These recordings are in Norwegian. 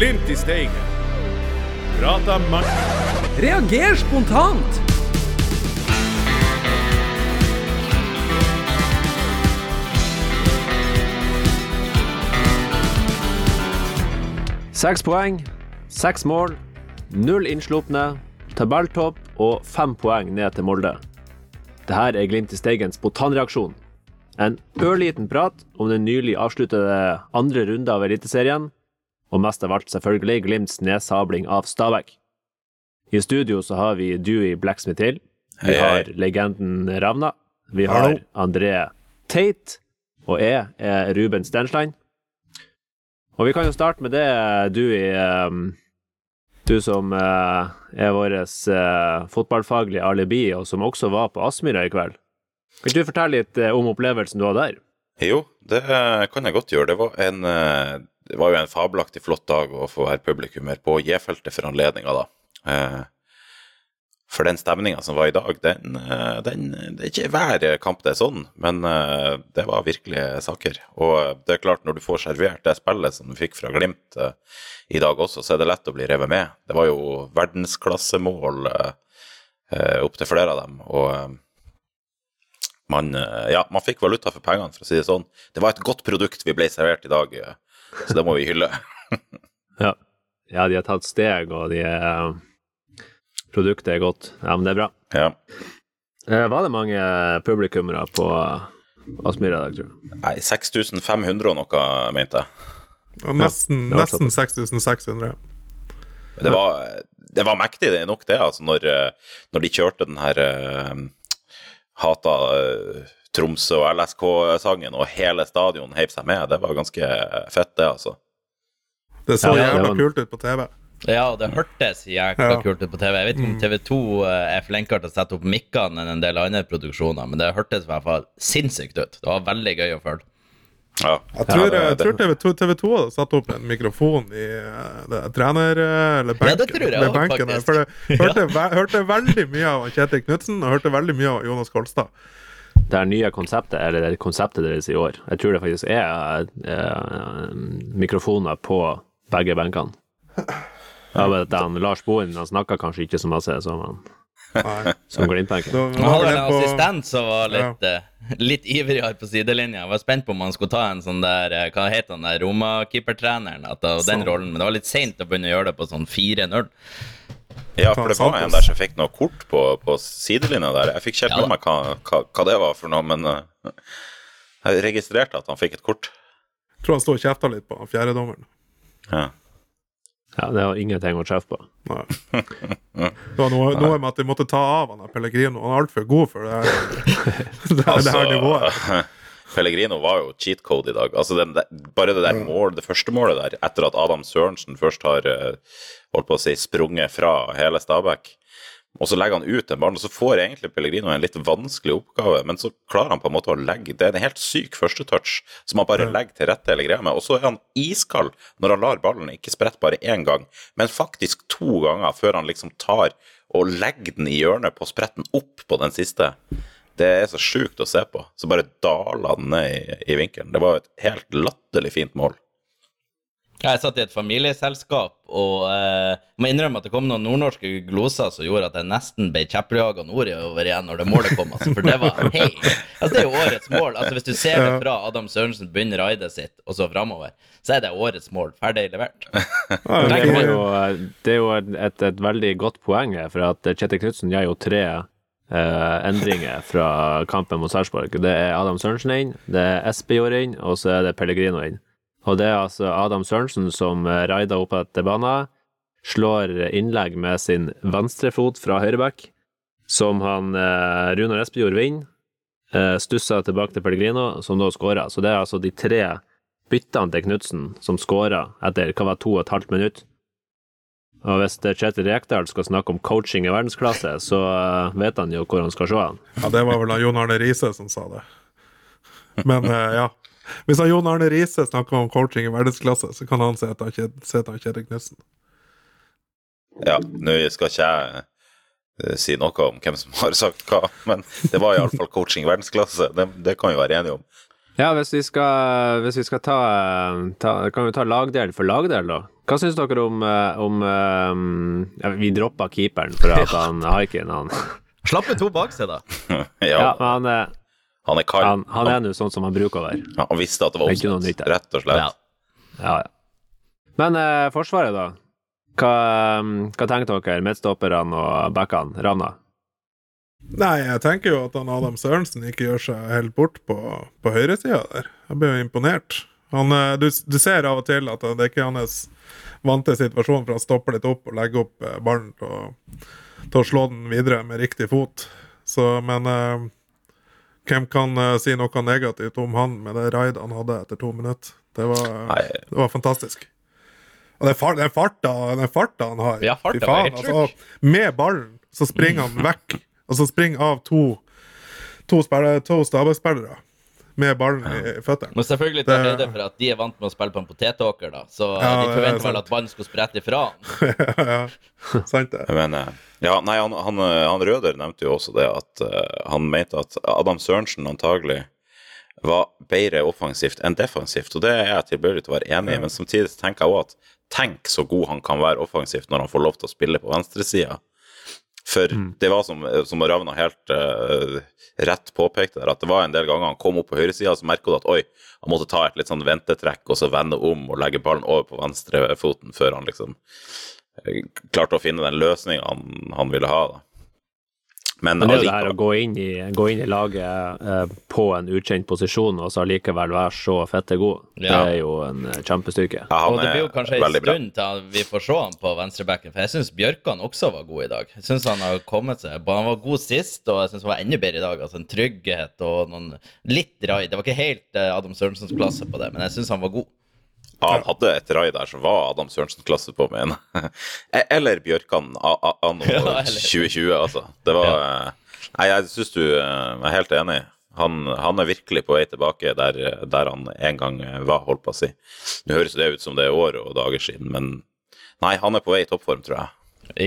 Glimt i Steigen. Prata man... Reager spontant! Seks poeng, seks mål, null innslupne, tabelltopp og fem poeng ned til Molde. Dette er Glimt i Steigens botanreaksjon. En ørliten prat om den nylig avsluttede andre runde av Eliteserien, og mest av alt selvfølgelig Glimts nedsabling av Stabæk. I studio så har vi Dewey Blacksmith Hill, vi har legenden Ravna, vi har André Tate, og jeg er Ruben Stensland. Og vi kan jo starte med det, Dewey. ehm, Du som eh, er vår uh, fotballfaglige alibi, og som også var på Aspmyra i kveld. Kan du fortelle litt eh, om opplevelsen du hadde der? Jo, det eh, kan jeg godt gjøre. Det var, en, eh, det var jo en fabelaktig flott dag å få være publikummer på J-feltet for anledninga, da. Eh, For den stemninga som var i dag, den, eh, den Det er ikke hver kamp det er sånn, men eh, det var virkelig saker. Og det er klart, når du får servert det spillet som du fikk fra Glimt i dag også, så er det lett å bli revet med. Det var jo verdensklassemål opp til flere av dem. og man, ja, man fikk valuta for pengene, for å si det sånn. Det var et godt produkt vi ble servert i dag, så det må vi hylle. Ja. ja, de har tatt steg, og de er Produktet er godt. Ja, men det er bra. Ja. Eh, Var det mange publikummere på Aspmyra i dag, tror du? Nei, 6500 og noe, mente jeg. Og nesten, det var nesten 6600. Det var, det var mektig det er nok, det, altså, når, eh, når de kjørte den her uh, Hata eh, Tromsø og LSK-sangen, og hele stadion heiv seg med. Det var ganske fett, det, altså. Det så Ja, det jævla var- kult ut på TV. Ja, det hørtes jækla Ja. kult ut på TV. Jeg vet ikke om TV2 eh, er flinkere til å sette opp mikkene enn en del andre produksjoner, men det hørtes i hvert fall sinnssykt ut. Det var veldig gøy å følge. Ja. Jeg tror, det- jeg tror TV2, TV2 hadde satt opp en mikrofon i eh, det, trener... eh, Eller benken, Ja, det tror jeg også, benken. For jeg hørte, hørte veldig mye av Kjetil Knutsen, og hørte veldig mye av Jonas Kolstad. Det nye konseptet, eller det konseptet deres i år. Jeg tror det faktisk er eh, mikrofoner på begge benkene. Ja, men at Lars Bohin han snakka kanskje ikke så masse som, han, som Glimt-benken. Han hadde en en assistent som var litt, eh, litt ivrigere på sidelinja. Jeg var spent på om han skulle ta en sånn der uh, Hva heter han der Roma-keepertreneren? Den rollen, men det var litt seint å begynne å gjøre det på sånn 4-0. Ja, for det var en der som fikk noe kort på, på sidelinja der. Jeg fikk ikke helt med meg hva, hva, hva det var for noe, men eh, jeg registrerte at han fikk et kort. Jeg tror han sto og kjefta litt på han fjerdedommeren. Ja. Ja, det var ingenting å kjefte på. Nei. Det var noe, noe med at de måtte ta av han Pellegrino. Han er altfor god for det her, det, her- det her nivået. Pellegrino var jo cheat code i dag. Altså den, bare det der mål, det første målet der, etter at Adam Sørensen først har eh, holdt på å si sprunget fra hele Stabæk, og så legger han ut den ballen, og så får egentlig Pellegrino en litt vanskelig oppgave, men så klarer han på en måte å legge Det er en helt syk førstetouch som han bare legger til rette hele greia med, og så er han iskald når han lar ballen ikke sprette bare én gang, men faktisk to ganger før han liksom tar og legger den i hjørnet på spretten opp på den siste. Det er så sjukt å se på. Så bare daler den ned i, i vinkelen. Det var et helt latterlig fint mål. Jeg satt i et familieselskap og eh, må innrømme at det kom noen nordnorske gloser som gjorde at jeg nesten ble kjeppjaga nordover igjen når det målet kom. Altså, for det var hei. Altså, det er jo årets mål. Altså, hvis du ser det fra Adam Sørensen begynner raidet sitt, og så framover, så er det årets mål. Ferdig levert. Ja, Det det er er jo, det er jo et, et veldig godt poeng, her, for at Kjetil Knutsen gjør jo tre eh, endringer fra kampen mot Sarpsborg. Det er Adam Sørensen inn, det er Espejord inn, og så er det Pellegrino inn. Og det er altså Adam Sørensen som eh, raider opp etter banen, slår innlegg med sin venstrefot fra høyreback, som han uh, Runar Espejord vinner, Uh, stusser tilbake til Pellegrino, som da skårer. Så det er altså de tre byttene til Knutsen som skårer etter hva var to og et halvt minutt. Og hvis Kjetil Rekdal skal snakke om coaching i verdensklasse, så eh, vet han jo hvor han skal se han. Ja, det var vel Jon Arne Riise som sa det. Men eh, ja. Hvis han Jon Arne Riise snakker om coaching i verdensklasse, så kan han se han Kjetil Knutsen. Ja, nå skal ikke jeg eh, si noe om hvem som har sagt hva, men det var iallfall coaching i verdensklasse. Det, det kan vi være enige om. Ja, hvis vi skal, hvis vi skal ta, ta Kan vi ta lagdel for lagdel, da? Hva syns dere om, eh, om eh, ja, Vi droppa keeperen for at han haiken, han, Slapp med to bak seg, da. ja, ja, men han, er- han er kald. han, han er nå sånn som han bruker å være. Ja, han visste at det var der. rett og slett. Ja. Ja, ja. Men eh, Forsvaret, da? Hva, eh, hva tenker dere? Midtstopperne og backene? Ravna? Nei, jeg tenker jo at han Adam Sørensen ikke gjør seg helt bort på, på høyresida der. Jeg blir jo imponert. Han, eh, du, du ser av og til at det er ikke hans vante situasjon, for han stopper litt opp og legger opp eh, ballen til å, slå den videre med riktig fot. Så, men eh, hvem kan eh, si noe negativt om han med det raidet han hadde etter to minutter? Det var, det var fantastisk. Og den, far, den, farta, den farta han har Ja, farta faen, altså, Med ballen så springer han vekk. Og så springer av to, to, spiller- to med ballen i føttene. Men selvfølgelig ta Det- høyde for at de er vant med å spille på en potetåker, da. Så eh, Ja, de det er forventer vel at ballen skal sprette ifra ja, sant det. Men eh, ja, nei, han, han, eh, han Røder nevnte jo også det at uh, han mente at Adam Sørensen antagelig var bedre offensivt enn defensivt, og det er jeg tilbøyelig til å være enig i, men samtidig tenker jeg òg at tenk så god han kan være offensivt når han får lov til å spille på venstresida. For det var som, som Ravna helt uh, rett påpekte der, at det var en del ganger han kom opp på høyresida, så merka du at oi, han måtte ta et litt sånn ventetrekk og så vende om og legge ballen over på venstrefoten før han liksom eh, klarte å finne den løsninga han, han ville ha. da. Men, Men det er jo det her å gå inn i, gå inn i laget eh, på en ukjent posisjon og så allikevel være så fette god, Ja. det er jo en eh, kjempestyrke. ja, Og det blir jo kanskje en stund til vi får se han på venstrebacken, for jeg syns Bjørkan også var god i dag. Jeg syns han har kommet seg Han var god sist, og jeg syns han var enda bedre i dag. Altså en trygghet og noen litt raid. Det var ikke helt eh, Adam Sørensens klasse på det, men jeg syns han var god. Han hadde et rai der som var Adam Sørensen-klasse på, med en. Eller Bjørkan anno Ja, 2020, altså. Det var eh, Nei, jeg syns du eh, jeg er helt enig. Han, han er virkelig på vei tilbake der, der han en gang eh, var, holdt på å si. Nå høres det ut som det er år og dager siden, men nei, han er på vei i toppform, tror jeg.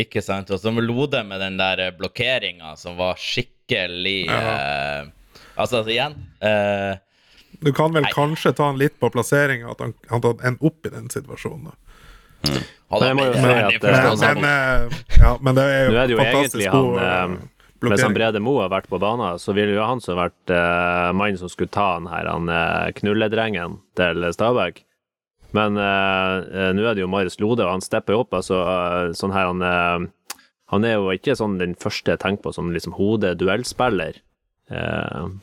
Ikke sant? Og så lo det med den der blokkeringa som var skikkelig eh, Altså, altså igjen eh, Du kan vel Nei. kanskje ta han litt på plasseringa, at han, han ender opp i den situasjonen. Men første eh, Men, men, eh, ja, men det er jo er det jo fantastisk god han, eh, eh, Hvis han. Brede Moe har vært på banen, så ville jo han som vært uh, mannen som skulle ta han her, han knulledrengen til Stabæk. Men uh, nå er det jo Marius Lode, og han stepper jo opp. altså uh, sånn her han, han er jo ikke sånn den første jeg tenker på som liksom hodeduellspiller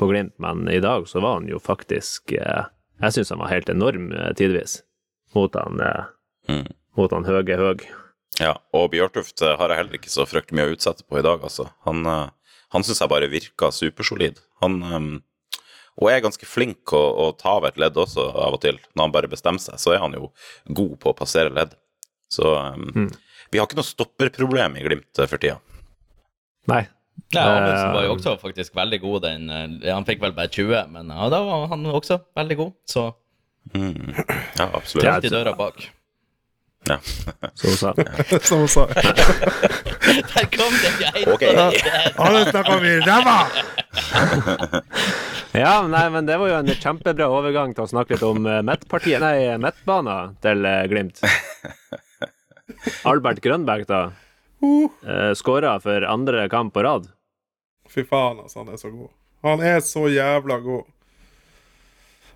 på Glimt, men i dag så var han jo faktisk eh, Jeg syns han var helt enorm eh, tidvis mot han, eh, Mm. mot han Høge Høg. Ja, og Bjørtuft eh, har jeg heller ikke så fryktelig mye å utsette på i dag, altså. Han, eh, han syns jeg bare virka supersolid. Han eh, og er ganske flink å, å ta av et ledd også, av og til. Når han bare bestemmer seg, så er han jo god på å passere ledd. Så eh, vi har ikke noe stopperproblem i Glimt eh, for tida. Nei. Ja, Amundsen var jo Eh, også faktisk veldig god den eh, Han fikk vel bare 20, men ja, da var han også veldig god. Så Mm. Ja, absolutt. Rett i døra bak. Ja. Som hun sa Som hun sa. Der kom det geita Ok. Alle snakker om ræva! Ja, nei, men det var jo en kjempebra overgang til å snakke litt om eh, midtpartiet, nei, midtbanen til eh, Glimt. Albert Grønberg, da. Uh, Skåra for andre kamp på rad. Fy faen, altså. Han er så god. Han er så jævla god.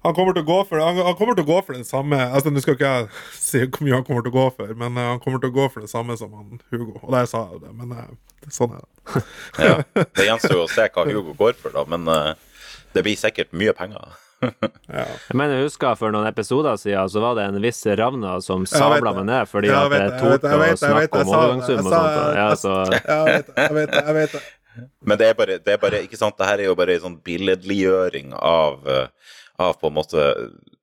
Han kommer til å gå for Han, han kommer til å gå for den samme Altså, Nå skal ikke jeg si hvor mye han kommer til å gå for, men uh, han kommer til å gå for det samme som han Hugo. Og der sa jeg det, men uh, sånn er det. Ja. Det gjenstår jo å se hva Hugo går for, da, men uh, det blir sikkert mye penger. Ja. Jeg mener, jeg husker for noen episoder siden så var det en viss Ravna som Ja, sabla meg ned fordi Ja, at jeg jeg vet jeg torde å vet det, jeg vet snakke om jeg overgangssum og sånt. Ja, jeg- Jeg vet det, jeg vet det. Jeg vet det. Men det er bare, det er bare ikke sant, det her er jo bare en sånn billedliggjøring av, eh, av på en måte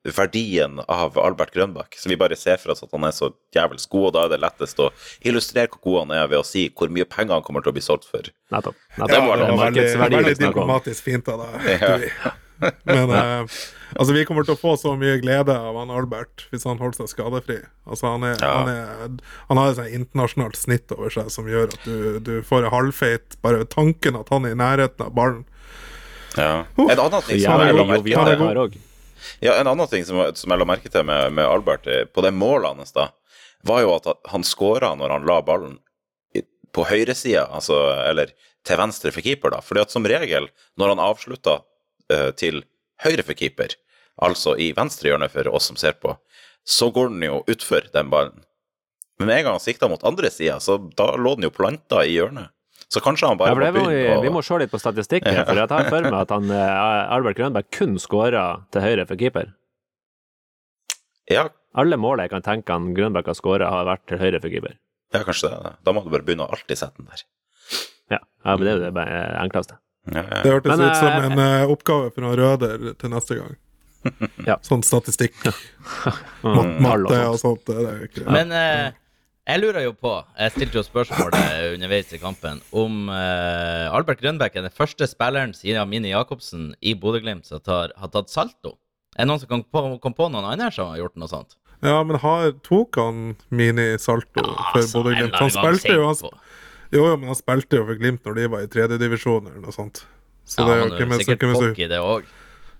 verdien av Albert Grønbakk. Så vi bare ser for oss at han er så jævels god, og da er det lettest å illustrere hvor god han er ved å si hvor mye penger han kommer til å bli solgt for. nettopp. Ja, nettopp. det var var det. veldig, Markedsverdi veldig diplomatisk fint av deg. Ja. Men eh, altså, vi kommer til å få så mye glede av han Albert hvis han holder seg skadefri. Altså, han, er, Ja. han, er, han har et sånt internasjonalt snitt over seg som gjør at du, du får en halvfeit bare ved tanken at han er i nærheten av ballen. Ja. En annen ting som jeg la merke er. Ja, merke til med, med Albert, eh, på det målet hans, da, var jo at han skåra når han la ballen på høyresida, altså, eller til venstre for keeper, da. Fordi at som regel, når han avslutta til høyre for keeper, altså i venstre hjørne for oss som ser på, så går den jo utfor den ballen. Men med en gang han sikta mot andre sida, så da lå den jo planta i hjørnet. Så kanskje han bare Ja, må begynne vi, vi må se litt på statistikken, for jeg tar for meg at han, eh, Albert Grønberg kun skåra til høyre for keeper. Ja, Alle mål jeg kan tenke han Grønberg har skåra, har vært til høyre for keeper. ja, kanskje det. Da må du bare begynne å alltid sette den der. Ja, ja men det er jo det enkleste. Ja, ja. Det hørtes Men, ut som eh, en uh, oppgave fra Røder til neste gang. Ja. Sånn statistikk, Mm, mat, matte og og sånt. Det er ikke Men uh, jeg lurer jo på, jeg stilte jo spørsmålet underveis i kampen, om uh, Albert Grønbæk er den første spilleren siden Mini Jacobsen i Bodø-Glimt som tar, har tatt salto. Er det noen som kan på, kom på noen andre som har gjort noe sånt? Ja, men har, tok han mini-salto for Altså, Bodø-Glimt? Han spilte jo han, på. Jo, jo, men han spilte jo for Glimt når de var i tredjedivisjon eller noe sånt. Så Ja, det er jo ikke med sikkert ikke med i det òg.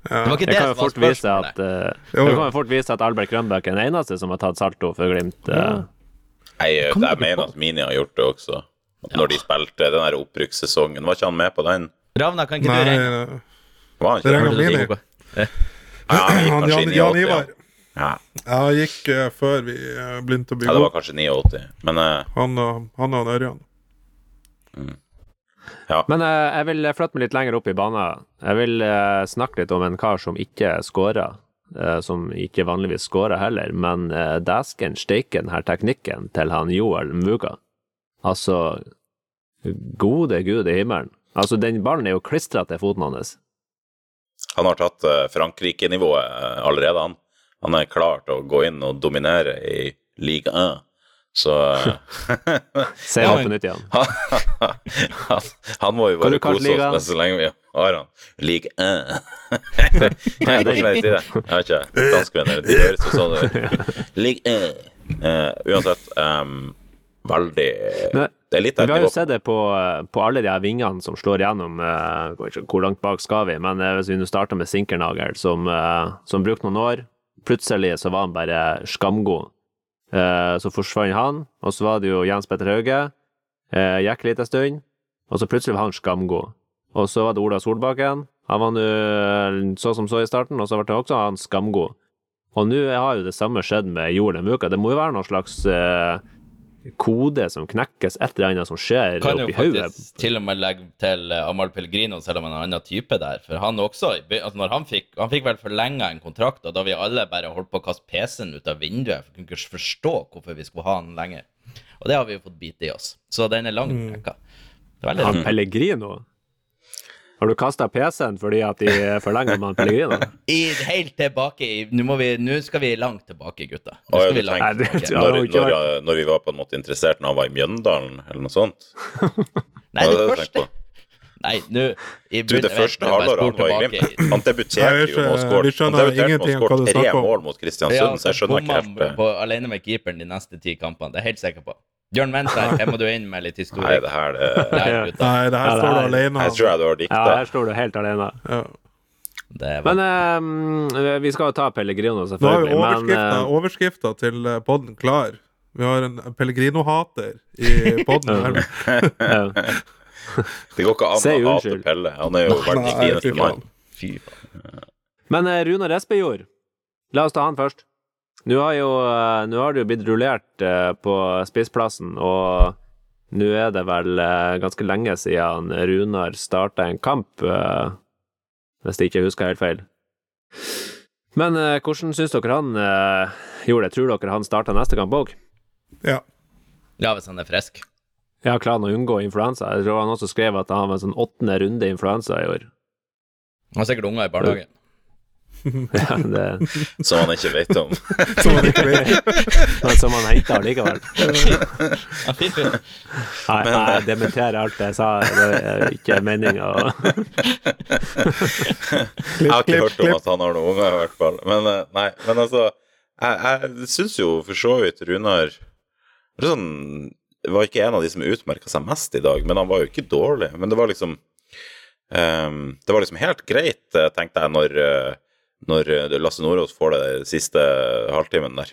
ja. Det var ikke det kan jo som var fort vise spørsmålet. at eh, Jo, Jeg jo. kan jo fort vise at Albert Grønbæk er den eneste som har tatt salto for Glimt. Nei, Jeg, jeg mener at Mini har gjort det også. Når de spilte den der opprykkssesongen. Var ikke han med på den? Ravna, kan ikke Nei, du regne? eh, Var han Det ikke det? Mini. Ja, Ja, han gikk kanskje Jan, inn i Jan 80, Ivar. Ja. Ja, han gikk uh, før vi uh, begynte å bygge ja, det var kanskje 89. Men uh, Han og, han og Ørjan. Men eh, jeg vil flytte meg litt lenger opp i banen. Jeg vil eh, snakke litt om en kar som ikke scorer. eh, som ikke vanligvis skårer heller, men uh, dæsken steike her teknikken til han Joel Muga. Altså, gode gud i himmelen. Altså, den ballen er jo klistra til foten hans. han har tatt eh, Frankrike-nivået eh, allerede, han. Han er klar til å gå inn og dominere i Ligue 1. Så Se ham han på nytt igjen. han, han må jo bare kose oss med så lenge vi har han. Ligue 1. Nei, det er ikke det? Jeg vet ikke. Danskvenner, de høres jo sånn ut. Ligue 1. Eh, uansett, um, veldig Men- Det er litt Vi har jo sett det på, på alle de her vingene som slår gjennom. ikke Hvor langt bak skal vi? Men hvis vi nå starter med Sinkernagel, som, som brukte noen år. Plutselig så var han bare skamgod. Eh, Så forsvant han, og så var det jo Jens Petter Hauge. eh, Gikk litt en stund, og så plutselig var han skamgod. Og så var det Ola Solbakken. Han var nå eh, så som så i starten, og så ble han også han skamgod. Og nå har jo det samme skjedd med Joel Muka. Det må jo være noen slags kode som knekkes, et eller annet som skjer Kan jo oppi hodet. faktisk til og med legge til Amahl Amal Pellegrino, selv om han er en annen type der. For han også, altså han fikk Han fikk vel forlenga en kontrakt, og da vi alle bare holdt på å kaste PC-en ut av vinduet, for vi kunne ikke forstå hvorfor vi skulle ha han lenger. Og det har vi jo fått bite i oss. Så den er lang rekka. Det er Han Pellegrino? Har du kasta PC-en fordi at de forlenger med Pellegrino? I, helt tilbake i Nå vi- nå skal vi langt tilbake, gutta. Nå skal vi langt tilbake. Når, når, når vi var på en måte interessert når han var i Mjøndalen, eller noe sånt. Nei, det første? Nei, nå i Du, det første halvåret han var i Glimt Han debuterte jo med å skåre Han debuterte med å skåre tre mål mot Kristiansund, så jeg skjønner ikke helt eh, på, alene med keeperen de neste ti kampene. Det er jeg helt sikker på. Bjørn Mensberg, her må du inn med litt Nei, historie. det her det. Nei, det her Ja, det står du alene Jeg tror jeg du har Ja, her står du helt alene. Ja. Det var, Men eh, vi skal jo ta Pellegrino, Nå har vi selvfølgelig. Men overskrifta, eh, til eh, podden klar. Vi har en Pellegrino-hater i podden. her. Det går ikke an Si å hate. Pelle. Han er jo verdens Nei, fineste mann. fy faen. men eh, Runar Espejord, la oss ta han først. Nå har, jo, eh, nå har det jo blitt rullert eh, på spissplassen, og nå er det vel eh, ganske lenge siden Runar starta en kamp, hvis jeg ikke husker helt feil. Men hvordan syns dere han gjorde det? Tror dere han starta neste kamp òg? Ja. Ja, hvis han er frisk. Ja, klarer han å unngå influensa? Jeg tror han også skrev at han var en sånn åttende runde influensa i år. Han har sikkert unger i barnehagen. Ja, det, Som han ikke vet om. Som han ikke vet. men som han henta likevel. Ja. Nei, nei, jeg dementerer alt jeg sa. Det er ikke meninga Jeg har ikke hørt om at han har noen unger, i hvert fall. Men eh, nei, men altså Jeg, jeg syns jo for så vidt Runar sånn, var ikke en av de som utmerka seg mest i dag, men han var jo ikke dårlig. Men det var liksom um, Det var liksom helt greit, eh, tenkte jeg, når, eh, når eh, Lasse Nordås får det siste halvtimen der.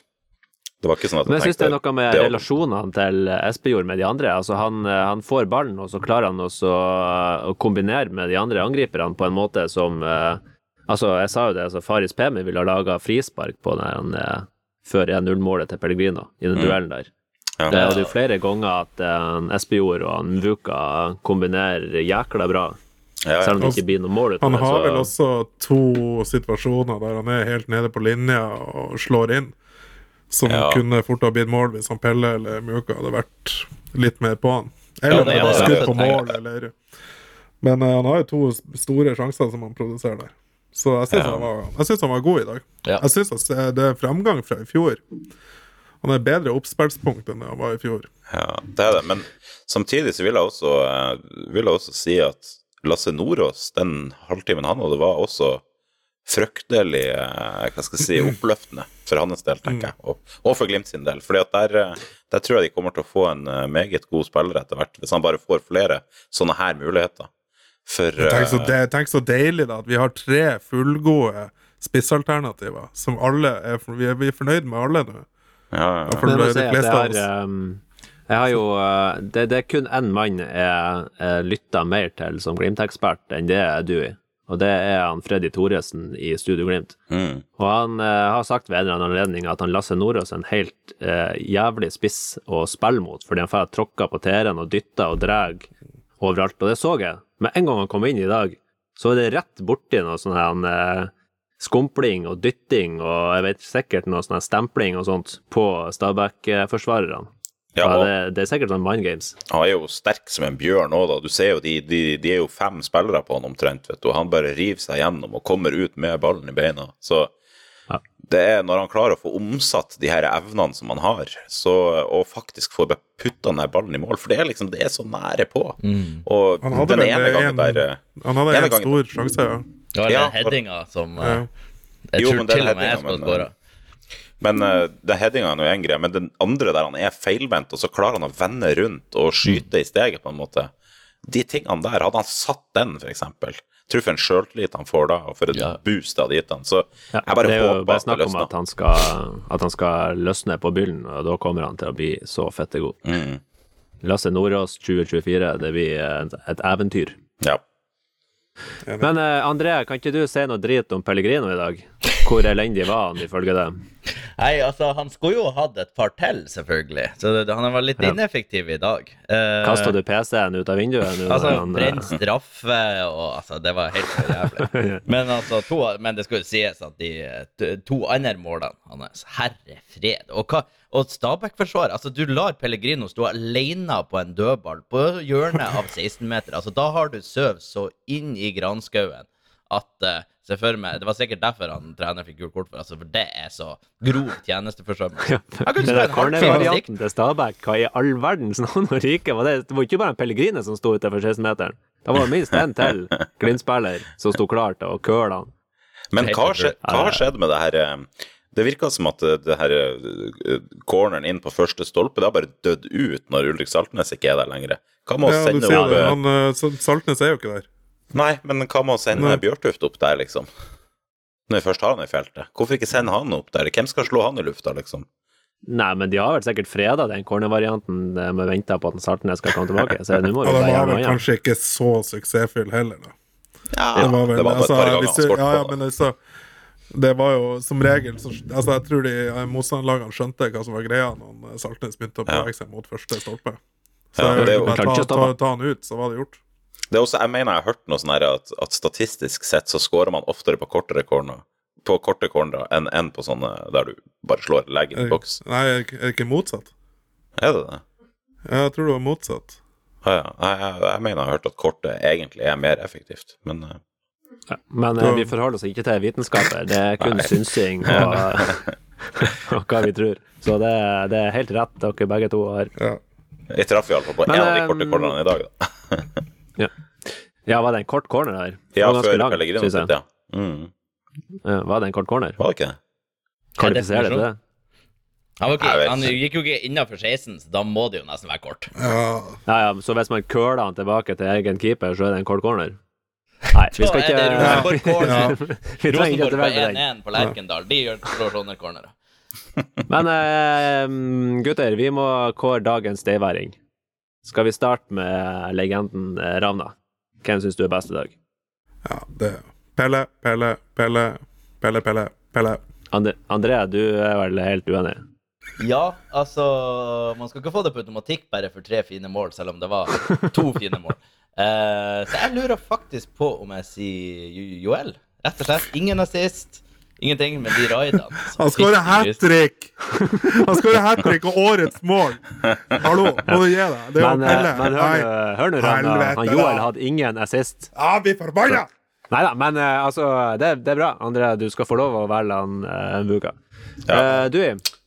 Det var ikke sånn at Men jeg syns det er noe med det- relasjonene til Espejord med de andre. Altså han, eh, han får ballen, og så klarer han også å kombinere med de andre angriperne på en måte som eh, Altså, jeg sa jo det, altså Faris Pemi ville ha laga frispark på den han, eh, før 1-0-målet til Pellegrino, i den Mm. duellen der. Ja. Det er jo flere ganger at eh, Espejord og Mvuka kombinerer jækla bra, Ja, ja. selv om det ikke blir noe mål Han har så- vel også to situasjoner der han er helt nede på linja og slår inn, som Ja. kunne fort ha blitt mål hvis han Pelle eller Mjuka hadde vært litt mer på han. Eller Ja, om ja, det var det skudd på mål, eller Men uh, han har jo to store sjanser som han produserer der. Så jeg syns Ja. han, han var god i dag. Ja. Jeg syns det er fremgang fra i fjor. Han er bedre oppspillspunkt enn det han var i fjor. Ja, det er det. Men samtidig så vil jeg også, eh, vil jeg også si at Lasse Nordås, den halvtimen han hadde, var også fryktelig eh, hva skal jeg si, oppløftende for hans del, tenker jeg. Og, og for Glimt sin del. Fordi at der, eh, der tror jeg de kommer til å få en eh, meget god spiller etter hvert, hvis han bare får flere sånne her muligheter. For Tenk så, de, tenk så deilig da at vi har tre fullgode spissalternativer, som alle er, vi er, vi er fornøyd med alle nå. ja, ja, ja. De fleste av oss. Jeg har jo uh, det, det er kun én mann jeg, jeg lytter mer til som Glimt-ekspert enn det er du i. Og det er han Freddy Thoresen i Studio Glimt. Mm. Og han eh, har sagt ved en eller annen anledning at han Lasse Nordås er en helt eh, jævlig spiss å spille mot, fordi han får tråkka på tærne og dytta og drar overalt. Og det så jeg. Med en gang han kom inn i dag, så er det rett borti noe sånn her eh, skumpling og dytting og jeg vet sikkert noe sånn stempling og sånt på Stabæk-forsvarerne. Ja, Ja, og det, det er sikkert sånn mind games. han er jo sterk som en bjørn òg, da. Du ser jo de, de, de er jo fem spillere på han omtrent, vet du. Han bare river seg gjennom og kommer ut med ballen i beina. Så Ja. det er når han klarer å få omsatt de her evnene som han har, så, og faktisk får putta den her ballen i mål, for det er liksom det er så nære på. Og Han hadde den ene gangen en- der eh, Han hadde en stor sjanse, ja. Det var Ja, headinga som ja. eh, Jeg Jo, tror til og med jeg skulle skåra. Men uh, det headinga er én greie, men den andre der han er feilvendt, og så klarer han å vende rundt og skyte i steget, på en måte. De tingene der, hadde han satt den, for eksempel Tror for en sjøltillit han får da, og for en Ja. boost det hadde gitt han. Så Ja, jeg bare det er jo håper bare at det snakk om at han, skal, at han skal løsne på byllen, og da kommer han til å bli så fette god. Mm. Lasse Nordås 2024, det blir et, et eventyr. Ja. Men uh, André, kan ikke du si noe drit om Pellegrino i dag? Hvor elendig var han ifølge det? Nei, altså, han skulle jo hatt et par til, selvfølgelig. Så det, han var litt ineffektiv i dag. Uh, Kasta du PC-en ut av vinduet Nu, Altså, eh, brent straffe og altså, Det var helt så jævlig. Men altså, to, men det skulle sies at de to andre målene hans Herre fred. Og, hva, og Stabæk-forsvar altså, Du lar Pellegrino stå alene på en dødball på hjørnet av 16-meter. Altså, da har du søv så inn i granskauen at uh, Se for meg Det var sikkert derfor han trener fikk gult kort, for, altså, for det er så grov tjenesteforsømmelse. Ja, kunne der en halvtime sikt. cornervarianten til Stabæk, hva i all verdens navn og rike var det? Det var ikke bare en Pellegrine som sto utenfor 16-meteren. Det var minst en til Glimt-spiller som sto klar til å køle han. Men hva har, skjedd, med det her eh, Det virka som at det, det her eh, corneren inn på første stolpe Det har bare dødd ut når Ulrik Saltnes ikke er der lenger. Hva med å sende ja, opp eh, Han, eh, Saltnes er jo ikke der. Nei, men hva med å sende Nei. Bjørtuft opp der, liksom? Når vi først har han i feltet. Hvorfor ikke sende han opp der? Hvem skal slå han i lufta, liksom? Nei, men de har vel sikkert freda den cornervarianten eh, med venta på at Saltnes skal komme tilbake. Så nå må vi den bare var gjøre vel noe annet. kanskje ikke så suksessfull heller, da. Ja, Det var vel, det var bare et altså, par ganger han ja, ja, men altså, det var jo som regel så, altså, Jeg tror de eh, motstanderlagene skjønte hva som var greia når eh, Saltnes begynte å bevege seg mot første stolpe. Så Ja, det er jo- ta, ta, ta han ut, så var det gjort. Det er også, jeg mener jeg har hørt noe sånn at, at statistisk sett så scorer man oftere på kortere corner på korte corner enn en på sånne der du bare slår leggen i boks. Nei, er det ikke- motsatt? Er det det? Ja, Jeg tror det var motsatt. Ja, ja. Jeg, jeg, jeg mener jeg har hørt at kortet egentlig er mer effektivt, men eh, Ja, Men eh, vi forholder oss ikke til vitenskaper. Det er kun synsing og, og hva vi tror. Så det, det er helt rett dere begge to har. Ja. jeg traff iallfall på én en av de eh, korte cornerne i dag, da. Ja. ja, var det en kort corner der? Ja, før jeg. ja. Mm. Ja, Var det en kort corner? Var det ikke det? Kvalifiserer det til det? Han, var ikke, han gikk jo ikke innafor 16, så da må det jo nesten være kort. ja. Ja, ja, så hvis man køler han tilbake til egen keeper, så er det en kort corner? Nei, vi skal Da er det ikke. Vi trenger ikke Rosenborg på dvele den. 1-1 på Lerkendal, de gjør slår sånne cornerer. Men eh, gutter, vi må kåre dagens stayværing. Skal vi starte med legenden eh, Ravna? Hvem syns du er best i dag? Ja, det er Pelle, Pelle, Pelle, Pelle, Pelle, Pelle. Andre, André, du er vel helt uenig? Ja, altså Man skal ikke få det på automatikk bare for tre fine mål, selv om det var to fine mål. Uh, så jeg lurer faktisk på om jeg sier Joel. Rett og slett. Ingen assist. Ingenting, men de raidene. altså. Han skårer hat trick! Han skårer hat trick og årets mål! Hallo, må du gi deg? Det er Men, jo Pelle. men hør nå. Helvete, Han Joel da. hadde ingen assist. Ja, vi forbanna! Nei da, men eh, altså, det, det er bra. André, du skal få lov å velge han uh. Ja. Eh, du,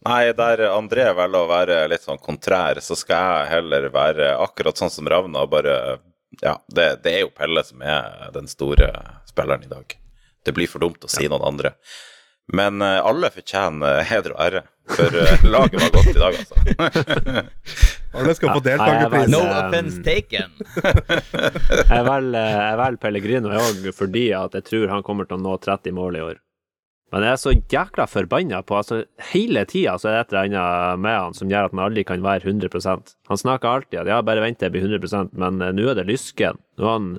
Nei, der André velger å være litt sånn kontrær, så skal jeg heller være akkurat sånn som Ravna. Bare Ja, det, det er jo Pelle som er den store spilleren i dag. Det blir for dumt å si noen andre. Men eh, alle fortjener heder og ære, for eh, laget var godt i dag, altså. Alle skal få deltakerpris. No offense taken. jeg velger velger Pellegrino òg fordi at jeg tror han kommer til å nå 30 mål i år. Men jeg er så jækla forbanna på altså Hele tida så er det et eller annet med han som gjør at han aldri kan være 100% Han snakker alltid at ja, bare vent til jeg blir 100% men eh, nå er det lysken. Nå er han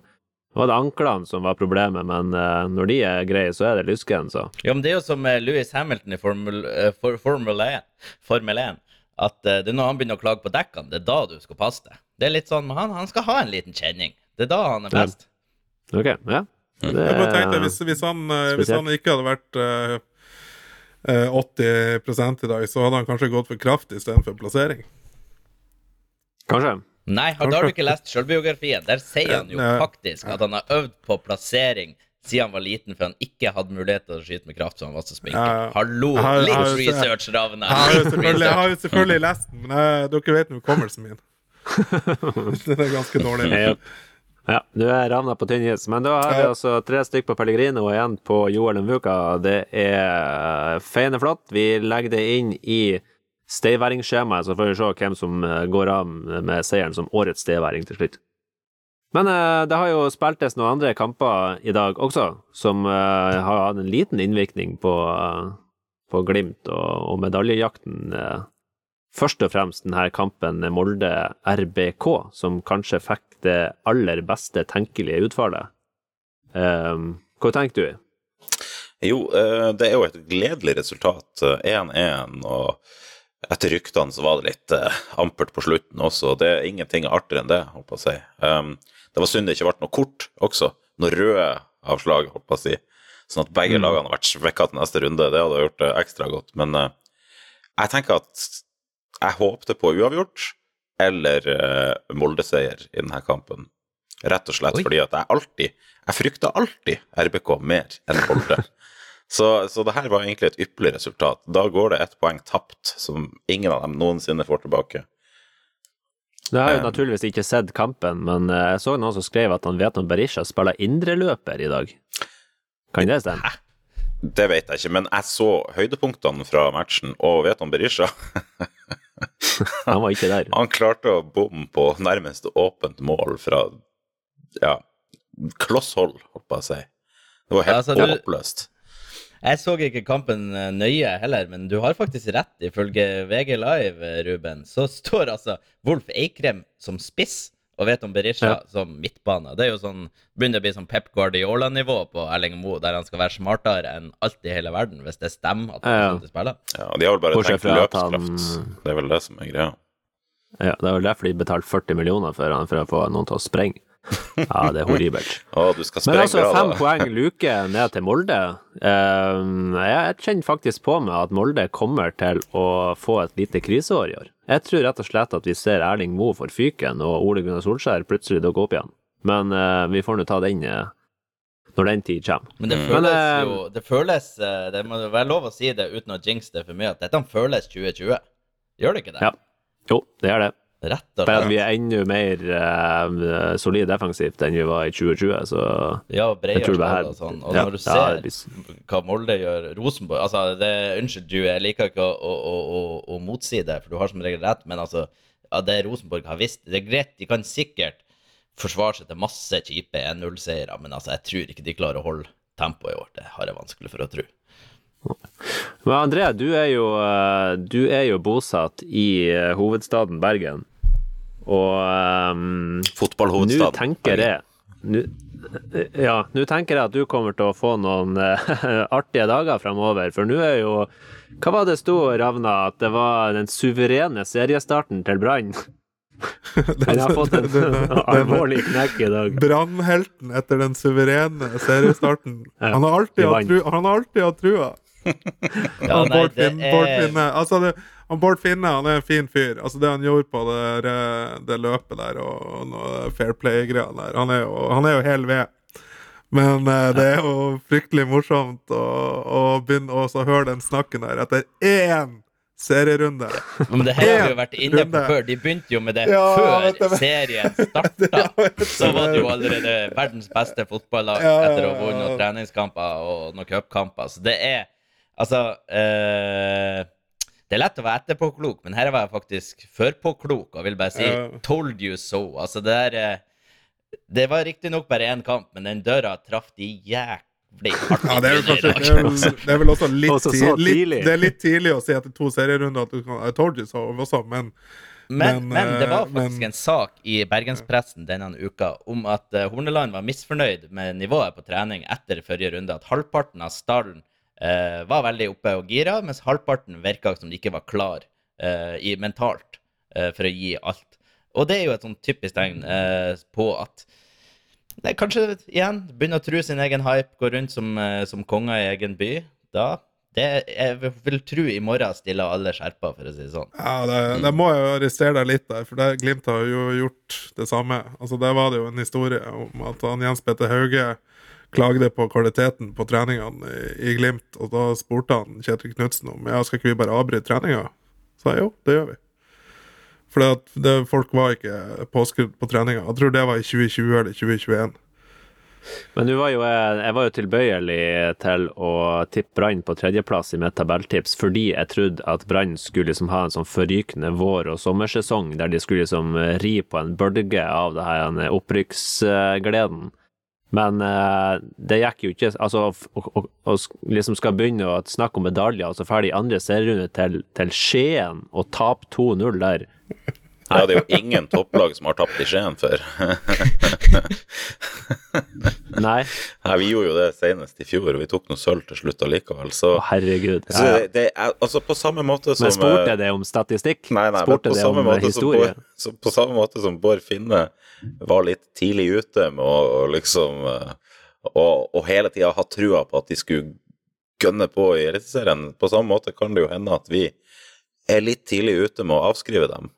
nå var det anklene som var problemet, men uh, når de er greie, så er det lysken, så. Ja, men det er jo som eh, Lewis Hamilton i Formel, uh, for, Formel 1. Formel 1 at eh, det er når han begynner å klage på dekkene, det er da du skal passe deg. Det er litt sånn, han, han skal ha en liten kjenning. Det er da han er Ja. best. Ok, ja. Det, Jeg bare tenkte, hvis, hvis, han, hvis han ikke hadde vært eh, eh, 80 i dag, så hadde han kanskje gått for kraft istedenfor plassering. Kanskje. Nei, har- da har du ikke lest sjølbiografien? Der sier han jo faktisk at han har øvd på plassering siden han var liten, for han ikke hadde mulighet til å skyte med kraft, så han var så. Ja, ja. Hallo! Jeg har- jeg Litt har research, Ravne. Jeg har jo selvfølgelig, jeg har jo selvfølgelig lest den, men jeg, dere vet nå hukommelsen min. Den er ganske dårlig. Ja. Ja, du er ravna på tynn is. Men da har vi altså tre stykk på Pellegrino og én på Joel Mvuka. Det er feiende flott. Vi legger det inn i stayværingsskjemaet, så får vi se hvem som eh, går av med seieren som årets stayværing til slutt. Men eh, det har jo spiltes noen andre kamper i dag også, som eh, har hatt en liten innvirkning på, på Glimt og, og medaljejakten. først og fremst denne kampen Molde-RBK, som kanskje fikk det aller beste tenkelige utfallet. Um, hva tenker du? Jo, det er jo et gledelig resultat. eh, 1-1, og etter ryktene så var det litt eh, ampert på slutten også. Det er ingenting artigere enn det, holdt på å si. Um, det var synd det ikke ble noe kort også. Noe røde avslag, holdt på å si. Sånn at begge lagene har vært svekka til neste runde. Det hadde gjort det ekstra godt. Men uh, jeg tenker at jeg håpte på uavgjort eller uh, Molde-seier i denne kampen. Rett og slett Oi. fordi at jeg alltid Jeg frykta alltid RBK mer enn Molde. så, så det her var egentlig et ypperlig resultat. Da går det ett poeng tapt, som ingen av dem noensinne får tilbake. Du har jo Um, naturligvis ikke sett kampen, men eh, jeg så noen som skrev at han vet om Berisha spiller indreløper i dag. Kan det stemme? Det vet jeg ikke, men jeg så høydepunktene fra matchen, og vet om Berisha Han var ikke der. Han klarte å bomme på nærmest åpent mål fra ja, kloss hold, holdt på å si. Det var helt Altså, håpløst. Jeg så ikke kampen eh, nøye heller, men du har faktisk rett. Ifølge VG Live, eh, Ruben, så står altså Wolf Eikrem som spiss og vet om Berisha Ja. som midtbane. Det er jo sånn, begynner å bli sånn Pep Guardiola-nivå på Erling Moe, der han skal være smartere enn alt i hele verden, hvis det stemmer at han Ja, ja. spiller. Ja, de har vel bare Bortsett tenkt løpskraft. han-. Det er vel det som er greia. Ja, det er vel derfor de betalte 40 millioner for han for å få noen til å sprenge. Ja, det er horribelt. Å, du skal Men altså, fem da. poeng luke ned til Molde. Eh, jeg kjenner faktisk på meg at Molde kommer til å få et lite kriseår i år. Jeg tror rett og slett at vi ser Erling Moe for fyken, og Ole Gunnar Solskjær plutselig dukker opp igjen. Men eh, vi får nå ta den eh, når den tid kommer. Men det Mm. føles Men, eh, jo Det føles Det må være lov å si det uten å jinxe det for mye, at dette føles 2020. Gjør det ikke det? Ja. Jo, det gjør det. Rett og Bare at slett. vi er enda mer uh, solid defensivt enn vi var i 2020, så Ja, bredere tror og sånn. Og når du ser hva Molde gjør Rosenborg Altså, det, unnskyld, du, jeg liker ikke å, å, å, å, motsi det, for du har som regel rett, men altså, ja, det Rosenborg har visst Det er greit, de kan sikkert forsvare seg til masse kjipe 1-0-seiere, men altså, jeg tror ikke de klarer å holde tempoet i år. Det har jeg vanskelig for å tro. Men André, du er jo, eh, du er jo bosatt i eh, hovedstaden Bergen. Og um, nå tenker jeg nu, Ja, nå tenker jeg at du kommer til å få noen eh, artige dager fremover, for nå er jo Hva var det sto, Ravna, at det var den suverene seriestarten til Brann? Han har fått en alvorlig knekk i dag. Brannhelten etter den suverene seriestarten. Han har alltid hatt trua! han har alltid hatt trua. Ja, nei, Bård, det er Finne altså det, han Bård Finne han er en fin fyr. Altså Det han gjorde på det, det løpet der og, og noe fair play-greier der, han er, jo, han er jo hel ved. Men eh, det er jo fryktelig morsomt å, å begynne å høre den snakken der etter én serierunde. Men det her har vi jo vært inne på før. De begynte jo med det Ja, før serien starta. Så var det jo allerede verdens beste fotballag Ja, etter å ha vunnet treningskamper og noen cupkamper. Så det er Altså eh, Det er lett å være etterpåklok, men her var jeg faktisk førpåklok og vil bare si uh. 'told you so'. Altså, det der eh, Det var riktignok bare én kamp, men den døra traff de jævlig hardt Ja, det er vel kanskje det er vel, det er vel også litt, Også tidlig. litt Det er litt tidlig å si etter to serierunder at du kan I told you so også, men Men, Men, men det var eh, faktisk men- en sak i bergenspressen denne uka om at eh, Horneland var misfornøyd med nivået på trening etter forrige runde. At halvparten av stallen eh, var veldig oppe og gira, mens halvparten virka som de ikke var klar eh, i, mentalt eh, for å gi alt. Og det er jo et sånn typisk tegn eh, på at Nei, kanskje igjen begynner å tro sin egen hype, gå rundt som, eh, som konger i egen by. Da det, Jeg vil tro i morgen stiller alle skjerpa, for å si det sånn. Ja, det, det må jeg jo arrestere deg litt der, for det, Glimt har jo gjort det samme. Altså, Der var det jo en historie om at han Jens Petter Hauge klagde på kvaliteten på treningene i, Glimt, og da spurte han Kjetil Knutsen om ja, skal ikke vi bare avbryte treninga. Sa jeg jo, det gjør vi. For at folk var ikke påskrudd på treninga. Jeg tror det var i 2020 eller 2021. Men var jo, jeg, jeg var jo tilbøyelig til å tippe Brann på tredjeplass i mitt tabelltips, fordi jeg trodde at Brann skulle liksom ha en sånn forrykende vår- og sommersesong, der de skulle liksom ri på en bølge av det her en opprykksgleden. Men uh, det gikk jo ikke Altså, å- liksom skal begynne å snakke om medaljer, og så ferdig andre serierunde til, til Skien og tape 2-0 der. Ja, det er jo ingen topplag som har tapt i Skien før. Nei, Nei, vi gjorde jo det senest i fjor, og vi tok noe sølv til slutt allikevel. Så, å herregud. Ja, Så det er altså på samme måte som Men spurte eh, jeg det om statistikk? Nei, nei, spurte på det samme, om eh, måte som? Bård, så på samme måte som Bård Finne var litt tidlig ute med å liksom eh, Og, og hele tida ha trua på at de skulle gønne på i Eliteserien, på samme måte kan det jo hende at vi er litt tidlig ute med å avskrive dem.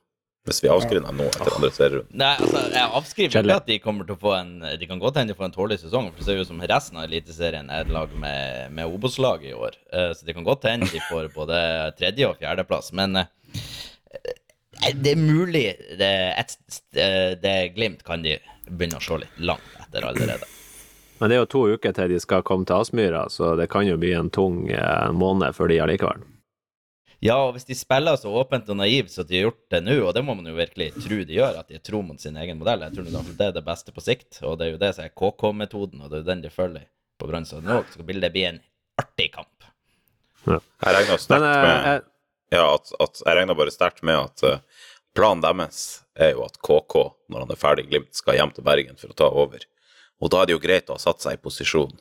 Hvis vi avskriver dem nå etter andre serierunde. Nei, altså, jeg avskriver ikke at de kommer til å få en De kan godt hende de får en tålelig sesong, for det ser ut som resten av Eliteserien er et lag med, med Obos-lag i år. Eh, så det kan godt hende de får både tredje- og fjerdeplass, men eh, det er mulig det, et, eh, det Glimt kan de begynne å se litt langt etter allerede. Men det er jo to uker til de skal komme til Aspmyra, så det kan jo bli en tung eh, måned for de allikevel. Ja, og hvis de spiller så åpent og naivt som de har gjort det nå, og det må man jo virkelig tro de gjør, at de er tro mot sin egen modell, jeg tror det er det beste på sikt, og det er jo det som er KK-metoden, og det er jo den de følger på nå, så vil det bli en artig kamp. Jeg regner sterkt eh, med Ja, at, at jeg regner bare sterkt med at eh, planen deres er jo at KK, når han er ferdig i Glimt, skal hjem til Bergen for å ta over. Og da er det jo greit å ha satt seg i posisjon.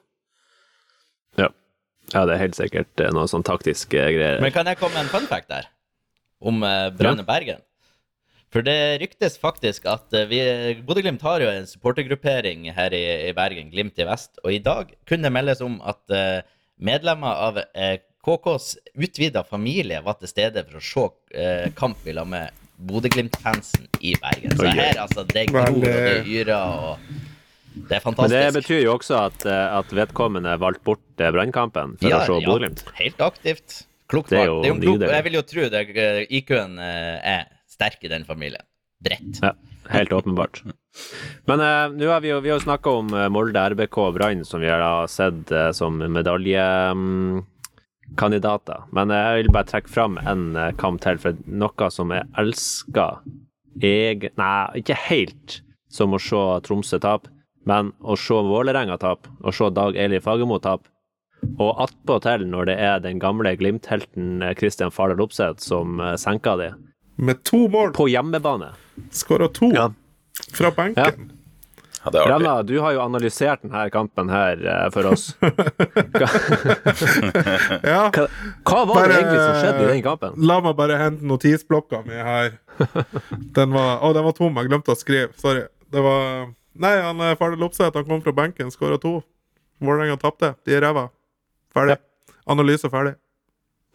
Ja. det er helt sikkert noen noe sånn taktiske greier. Men kan jeg komme med en fun fact der? Om uh, Brann ja. Bergen? For det ryktes faktisk at eh, vi Bodø-Glimt har jo en supportergruppering her i, i Bergen, Glimt i vest, og i dag kunne det meldes om at uh, medlemmer av uh, KKs utvida familie var til stede for å se uh, kamp i lag med Bodø-Glimt-fansen i Bergen. Så her, altså, det gror og det yrer og Det er Men det betyr jo også at, eh, at vedkommende valgte bort eh, Brannkampen for å se Bodø-Glimt. Helt aktivt. Klokt Det jo Det er jo klok, jeg vil jo tro det, eh, IQ-en er sterk i den familien. Bredt. Ja, helt åpenbart. Men uh, nå har vi jo, vi har snakka om Molde, RBK og Brann, som vi har sett uh, som medaljekandidater. Men uh, jeg vil bare trekke fram en kamp til, for noe som jeg elsker. Nei, ikke helt som å se Tromsø tape, men å se Vålerenga tape, og se Dag Eli Fagermo tape, Og attpåtil når det er den gamle Glimt-helten eh, Christian Fardal Opseth som senker de. Med to mål. På hjemmebane. Skåra to Ja. fra benken. Ja, Ja, er du har jo analysert denne kampen her eh, for oss. Hva, Ja. hva, hva var Bare- det egentlig som skjedde i den kampen? La meg bare hente notisblokka mi her. Den var, å, den var tom. Jeg glemte å skrive. Sorry. Det var Nei, han eh, Fardal Opseth han kom fra benken, skåra to. Vålerenga tapte. De er ræva. Ferdig. Analyse ferdig.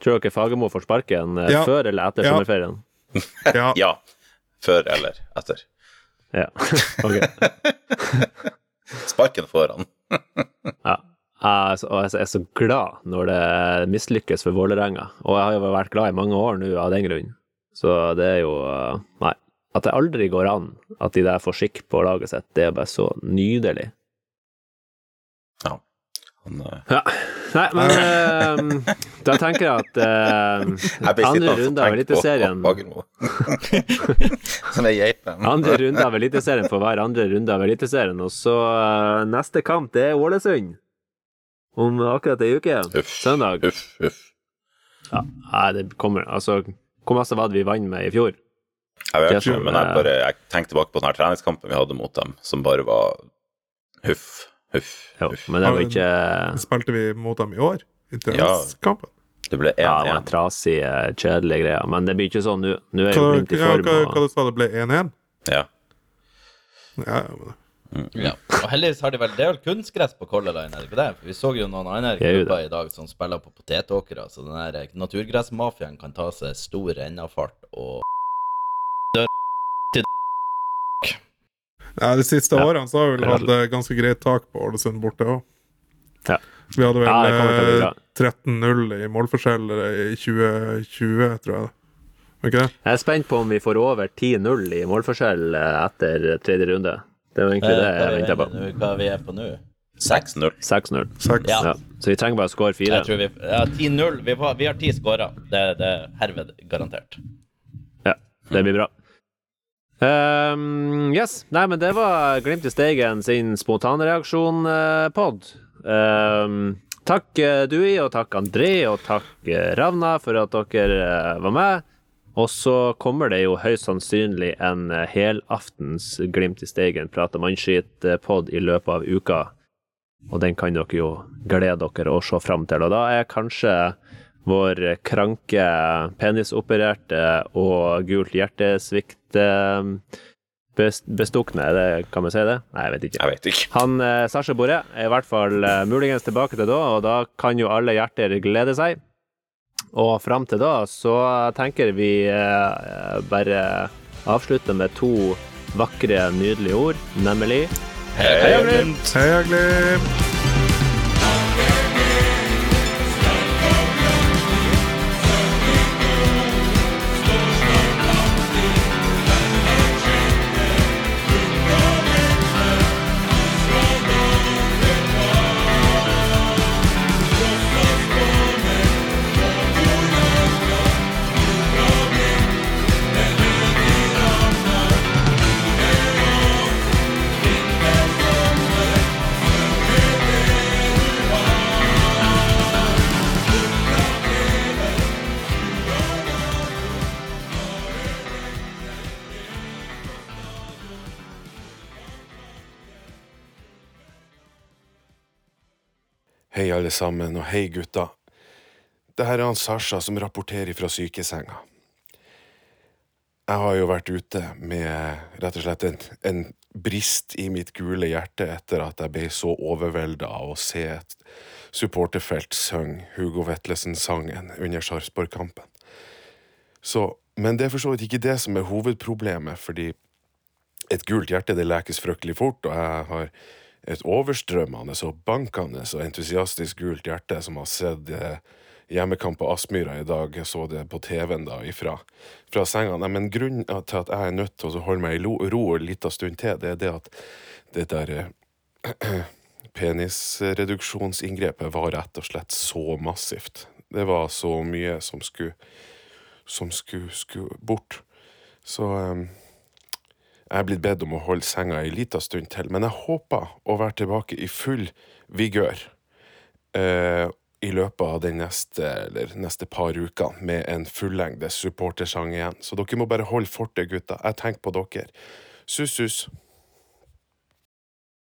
Tror dere Fagermo får sparken eh, Ja. før eller etter Ja. sommerferien? Ja. Ja. Før eller etter. Ja. ok. Sparken får han. Ja. Jeg er så- og jeg er så glad når det mislykkes for Vålerenga. Og jeg har jo vært glad i mange år nå av den grunn. Så det er jo uh, Nei. At det aldri går an at de der får skikk på laget sitt, det er bare så nydelig. Ja. Han, eh, Ja. Nei, men uh, da tenker jeg at uh, jeg andre runde av Eliteserien er. Andre runde av Eliteserien for hver andre runde av Eliteserien. Og så uh, neste kamp, det er Ålesund. Om akkurat ei uke. Uff. Søndag. Uff, uff. Ja, det kommer Altså, hvor masse var det vi vant med i fjor? Jeg vet ikke, som, men jeg eh, bare jeg tenker tilbake på den her treningskampen vi hadde mot dem, som bare var huff, huff, Jo, huff. men det var ikke Spilte vi mot dem i år? I treningskampen? Det ble Ja, det var 1-1. trasige, kjedelige greier. Men det blir ikke sånn nå. Nå er Hva, jo Glimt i form. hva, hva du sa det ble 1-1? Ja. Ja, mm, Ja. Og heldigvis har de vel Det er vel kunstgress på Color Line, er det ikke det? For vi så jo noen andre er klubber i dag som spiller på potetåkere, så den der naturgressmafiaen kan ta seg stor rennafart og Ja, De siste Ja. årene så har vi vel hatt eh, ganske greit tak på Ålesund borte òg. Ja. Vi hadde vel Ja, det kommer til å bli bra. eh, 13-0 i målforskjell i 2020, tror jeg. Okay. jeg er spent på om vi får over 10-0 i målforskjell eh, etter tredje runde. Det var egentlig det jeg venter på. Hva vi er på nå? 6-0. 6-0. Ja. Ja. Så vi trenger bare å score fire. Vi Ja, 10-0. Vi, vi har ti skåra. Det, det er herved garantert. Ja, det blir bra. Ehm, yes. Nei, men det var Glimt i Steigen sin spontanreaksjon-pod. Um, takk eh, Dui, og takk André, og takk eh, Ravna for at dere eh, var med. Og så kommer det jo høyst sannsynlig en eh, helaftens Glimt i Steigen prate mannskitt-pod i løpet av uka. Og den kan dere jo glede dere og se fram til. Og da er kanskje vår kranke, penisopererte og gult hjertesvikt eh, best- bestukne, er det, kan man si det? Nei, jeg vet ikke. Jeg vet ikke. Han eh, Sasha Boré er i hvert fall eh, muligens tilbake til da, og da kan jo alle hjerter glede seg. Og fram til da så tenker vi eh, bare avslutte med to vakre, nydelige ord, nemlig Heia Glimt! Heia Glimt! Alle sammen, og hei, gutta. Det her er han Sasha som rapporterer fra sykesenga. Jeg har jo vært ute med rett og slett en, en brist i mitt gule hjerte etter at jeg ble så overvelda av å se et supporterfelt synge Hugo Vetlesen-sangen under Sarpsborg-kampen. Men det er for så vidt ikke det som er hovedproblemet, fordi et gult hjerte det lekes fryktelig fort, og jeg har et overstrømmende og bankende og entusiastisk gult hjerte som har sett eh, hjemmekamp på Aspmyra i dag. Jeg så det på TV-en da ifra fra senga. Nei, men grunnen til at jeg er nødt til å holde meg i ro en liten stund til, det er det at det der eh, penisreduksjonsinngrepet var rett og slett så massivt. Det var så mye som skulle som skulle, skulle bort. Så eh, jeg er blitt bedt om å holde senga ei liten stund til, men jeg håper å være tilbake i full vigør. Eh, i løpet av den neste, neste par ukene med en fullengde supportersang igjen. Så dere må bare holde fortet, gutta. Jeg tenker på dere. Sus-sus.